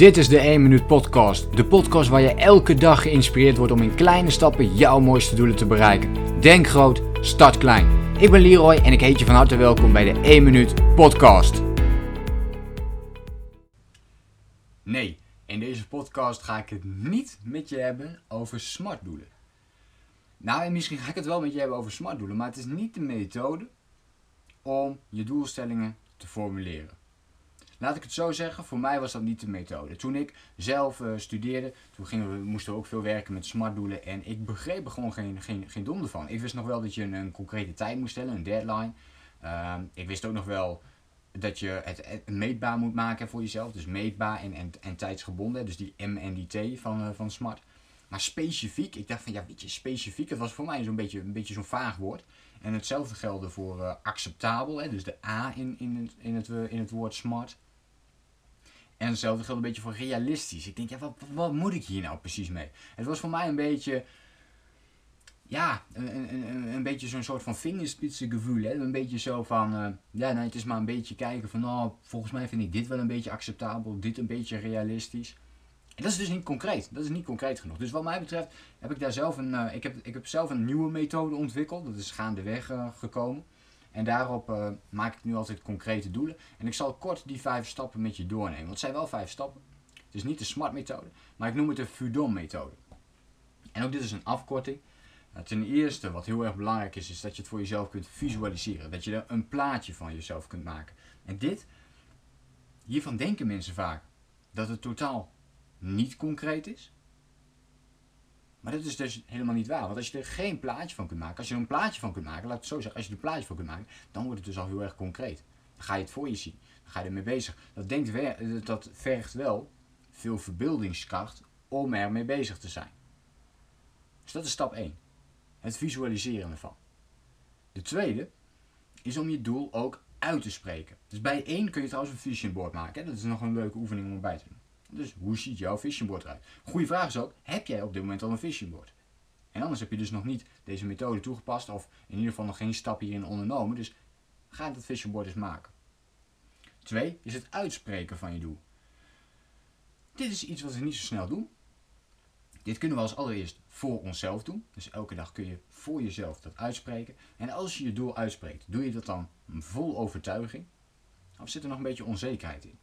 Dit is de 1 Minuut Podcast. De podcast waar je elke dag geïnspireerd wordt om in kleine stappen jouw mooiste doelen te bereiken. Denk groot, start klein. Ik ben Leroy en ik heet je van harte welkom bij de 1 Minuut Podcast. Nee, in deze podcast ga ik het niet met je hebben over smartdoelen. Nou, en misschien ga ik het wel met je hebben over smartdoelen, maar het is niet de methode om je doelstellingen te formuleren. Laat ik het zo zeggen, voor mij was dat niet de methode. Toen ik zelf uh, studeerde, toen gingen we, moesten we ook veel werken met smartdoelen en ik begreep er gewoon geen, geen, geen donder van. Ik wist nog wel dat je een, een concrete tijd moest stellen, een deadline. Uh, ik wist ook nog wel dat je het, het, meetbaar moet maken voor jezelf. Dus meetbaar en, en, en tijdsgebonden. Dus die M en die T van, uh, van Smart. Maar specifiek, ik dacht van ja, weet je, specifiek, dat was voor mij zo'n beetje, een beetje zo'n vaag woord. En hetzelfde geldde voor uh, acceptabel, hè, dus de A in, in, het, in, het, in het woord smart. En hetzelfde geldt een beetje voor realistisch. Ik denk, ja, wat, wat moet ik hier nou precies mee? Het was voor mij een beetje, ja, een, een, een beetje zo'n soort van vingerspitsengevoel. Hè? Een beetje zo van, uh, ja, nou, het is maar een beetje kijken van, nou, volgens mij vind ik dit wel een beetje acceptabel, dit een beetje realistisch. En dat is dus niet concreet. Dat is niet concreet genoeg. Dus wat mij betreft heb ik daar zelf een, uh, ik, heb, ik heb zelf een nieuwe methode ontwikkeld. Dat is gaandeweg uh, gekomen. En daarop uh, maak ik nu altijd concrete doelen. En ik zal kort die vijf stappen met je doornemen. Want het zijn wel vijf stappen. Het is niet de SMART methode, maar ik noem het de FUDOM methode. En ook dit is een afkorting. Uh, ten eerste, wat heel erg belangrijk is, is dat je het voor jezelf kunt visualiseren. Dat je er een plaatje van jezelf kunt maken. En dit, hiervan denken mensen vaak dat het totaal niet concreet is. Maar dat is dus helemaal niet waar. Want als je er geen plaatje van kunt maken, als je er een plaatje van kunt maken, laat ik het zo zeggen, als je er een plaatje van kunt maken, dan wordt het dus al heel erg concreet. Dan ga je het voor je zien. Dan ga je ermee bezig. Dat, denkt, dat vergt wel veel verbeeldingskracht om ermee bezig te zijn. Dus dat is stap 1. Het visualiseren ervan. De tweede is om je doel ook uit te spreken. Dus bij 1 kun je trouwens een vision board maken. Dat is nog een leuke oefening om erbij te doen. Dus hoe ziet jouw visionboard eruit? Goede vraag is ook, heb jij op dit moment al een visionboard? En anders heb je dus nog niet deze methode toegepast of in ieder geval nog geen stap hierin ondernomen. Dus ga dat visionboard eens maken. Twee is het uitspreken van je doel. Dit is iets wat we niet zo snel doen. Dit kunnen we als allereerst voor onszelf doen. Dus elke dag kun je voor jezelf dat uitspreken. En als je je doel uitspreekt, doe je dat dan vol overtuiging? Of zit er nog een beetje onzekerheid in?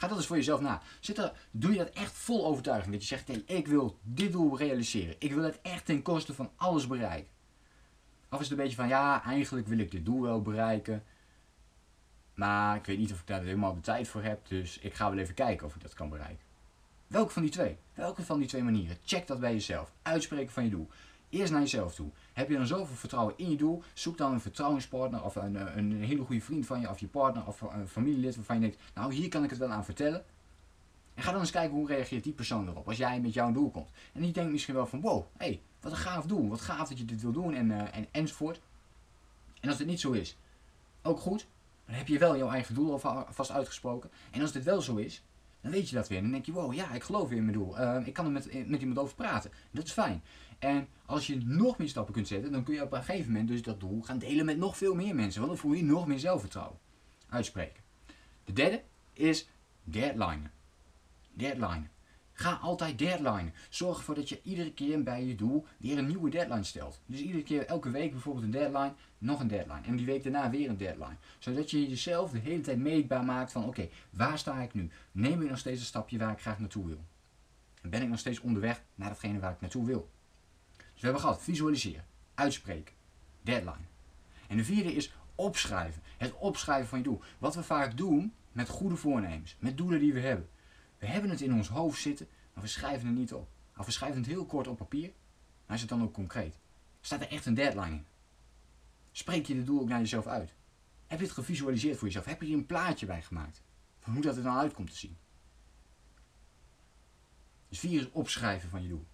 Ga dat eens voor jezelf na. Zit er, doe je dat echt vol overtuiging? Dat je zegt, hey, ik wil dit doel realiseren. Ik wil het echt ten koste van alles bereiken. Of is het een beetje van, ja, eigenlijk wil ik dit doel wel bereiken. Maar ik weet niet of ik daar helemaal de tijd voor heb. Dus ik ga wel even kijken of ik dat kan bereiken. Welke van die twee? Welke van die twee manieren? Check dat bij jezelf. Uitspreken van je doel. Eerst naar jezelf toe. Heb je dan zoveel vertrouwen in je doel? Zoek dan een vertrouwenspartner of een, een hele goede vriend van je of je partner of een familielid waarvan je denkt, nou hier kan ik het wel aan vertellen. En ga dan eens kijken hoe reageert die persoon erop als jij met jouw doel komt. En die denkt misschien wel van wow, hé, hey, wat een gaaf doel. Wat gaaf dat je dit wil doen en, uh, en enzovoort. En als dit niet zo is, ook goed. Dan heb je wel jouw eigen doel alvast uitgesproken. En als dit wel zo is, dan weet je dat weer. En dan denk je, wow, ja, ik geloof weer in mijn doel. Ik kan er met, met iemand over praten. Dat is fijn. En als je nog meer stappen kunt zetten, dan kun je op een gegeven moment dus dat doel gaan delen met nog veel meer mensen. Want dan voel je nog meer zelfvertrouwen. Uitspreken. De derde is deadline. Deadline. Ga altijd deadline. Zorg ervoor dat je iedere keer bij je doel weer een nieuwe deadline stelt. Dus iedere keer, elke week bijvoorbeeld een deadline, nog een deadline. En die week daarna weer een deadline. Zodat je jezelf de hele tijd meetbaar maakt van oké, waar sta ik nu? Neem ik nog steeds een stapje waar ik graag naartoe wil? En ben ik nog steeds onderweg naar datgene waar ik naartoe wil? We hebben gehad visualiseren, uitspreken, deadline. En de vierde is opschrijven. Het opschrijven van je doel. Wat we vaak doen met goede voornemens, met doelen die we hebben. We hebben het in ons hoofd zitten, maar we schrijven het niet op. Of we schrijven het heel kort op papier, maar is het dan ook concreet? Staat er echt een deadline in? Spreek je het doel ook naar jezelf uit? Heb je het gevisualiseerd voor jezelf? Heb je hier een plaatje bij gemaakt? Van hoe dat er dan uitkomt te zien? Dus vier is opschrijven van je doel.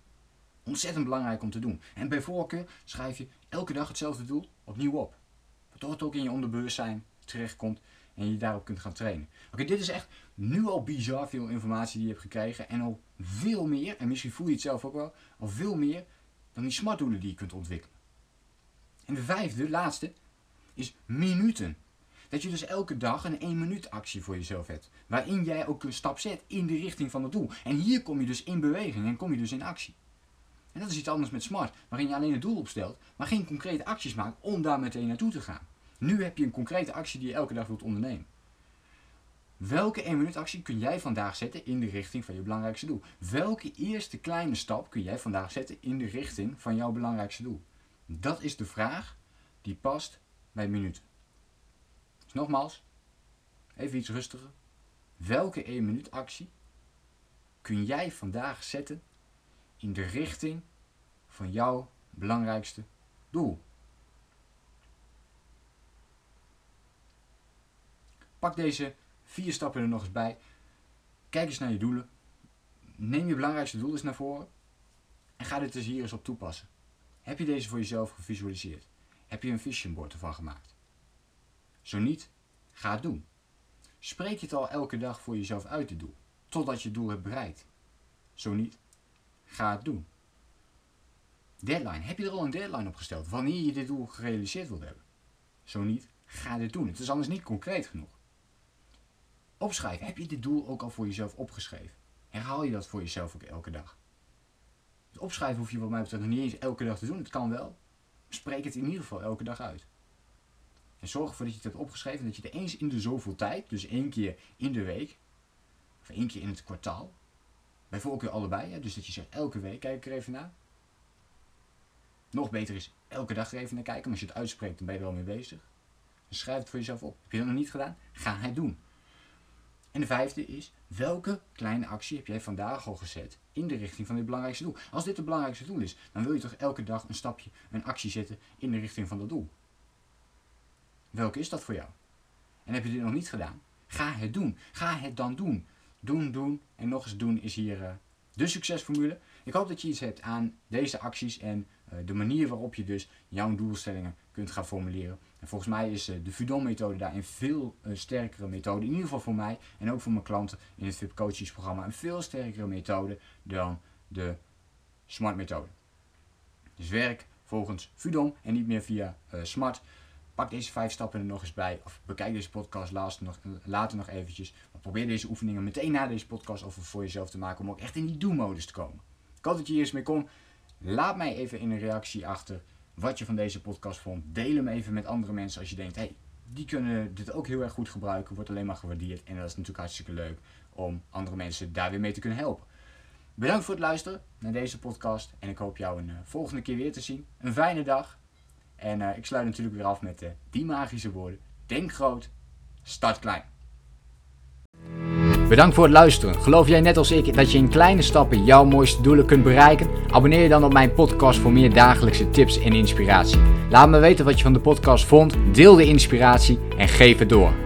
Ontzettend belangrijk om te doen. En bij voorkeur schrijf je elke dag hetzelfde doel opnieuw op. Waardoor het ook in je onderbewustzijn terechtkomt en je daarop kunt gaan trainen. Oké, dit is echt nu al bizar veel informatie die je hebt gekregen. En al veel meer, en misschien voel je het zelf ook wel, al veel meer dan die smartdoelen die je kunt ontwikkelen. En de vijfde, laatste, is minuten. Dat je dus elke dag een 1 minuut actie voor jezelf hebt. Waarin jij ook een stap zet in de richting van het doel. En hier kom je dus in beweging en kom je dus in actie. En dat is iets anders met smart, waarin je alleen het doel opstelt, maar geen concrete acties maakt om daar meteen naartoe te gaan. Nu heb je een concrete actie die je elke dag wilt ondernemen. Welke 1 minuut actie kun jij vandaag zetten in de richting van je belangrijkste doel? Welke eerste kleine stap kun jij vandaag zetten in de richting van jouw belangrijkste doel? Dat is de vraag die past bij minuten. Dus nogmaals, even iets rustiger. Welke 1 minuut actie kun jij vandaag zetten in de richting van jouw belangrijkste doel? Pak deze vier stappen er nog eens bij. Kijk eens naar je doelen. Neem je belangrijkste doel eens naar voren. En ga dit dus hier eens op toepassen. Heb je deze voor jezelf gevisualiseerd? Heb je een vision board ervan gemaakt? Zo niet, ga het doen. Spreek het al elke dag voor jezelf uit het doel, totdat je het doel hebt bereikt. Zo niet, ga het doen. Deadline. Heb je er al een deadline op gesteld wanneer je dit doel gerealiseerd wilt hebben? Zo niet, ga dit doen. Het is anders niet concreet genoeg. Opschrijven. Heb je dit doel ook al voor jezelf opgeschreven? Herhaal je dat voor jezelf ook elke dag? Het opschrijven hoef je wat mij betreft nog niet eens elke dag te doen. Het kan wel. Spreek het in ieder geval elke dag uit. En zorg ervoor dat je het hebt opgeschreven en dat je er eens in de zoveel tijd, dus één keer in de week, of één keer in het kwartaal, bij voorkeur allebei, hè, dus dat je zegt elke week kijk ik er even naar. Nog beter is elke dag er even naar kijken, maar als je het uitspreekt dan ben je er wel mee bezig. Schrijf het voor jezelf op. Heb je dat nog niet gedaan? Ga het doen. En de vijfde is, welke kleine actie heb jij vandaag al gezet in de richting van dit belangrijkste doel? Als dit het belangrijkste doel is, dan wil je toch elke dag een stapje, een actie zetten in de richting van dat doel. Welke is dat voor jou? En heb je dit nog niet gedaan? Ga het doen. Ga het dan doen. Doen, doen en nog eens doen is hier uh, de succesformule. Ik hoop dat je iets hebt aan deze acties en uh, de manier waarop je dus jouw doelstellingen kunt gaan formuleren. En volgens mij is uh, de Fudon-methode daar een veel sterkere methode. In ieder geval voor mij en ook voor mijn klanten in het VIP Coaches programma. Een veel sterkere methode dan de Smart methode. Dus werk volgens Fudon en niet meer via Smart. Pak deze vijf stappen er nog eens bij. Of bekijk deze podcast later nog, later nog eventjes. Maar probeer deze oefeningen meteen na deze podcast over voor jezelf te maken. Om ook echt in die do-modus te komen. Ik hoop dat je hier eens mee komt. Laat mij even in een reactie achter wat je van deze podcast vond. Deel hem even met andere mensen als je denkt, hey, die kunnen dit ook heel erg goed gebruiken. Wordt alleen maar gewaardeerd. En dat is natuurlijk hartstikke leuk om andere mensen daar weer mee te kunnen helpen. Bedankt voor het luisteren naar deze podcast. En ik hoop jou een uh, volgende keer weer te zien. Een fijne dag. En uh, ik sluit natuurlijk weer af met uh, die magische woorden. Denk groot, start klein. Bedankt voor het luisteren. Geloof jij net als ik dat je in kleine stappen jouw mooiste doelen kunt bereiken? Abonneer je dan op mijn podcast voor meer dagelijkse tips en inspiratie. Laat me weten wat je van de podcast vond, deel de inspiratie en geef het door.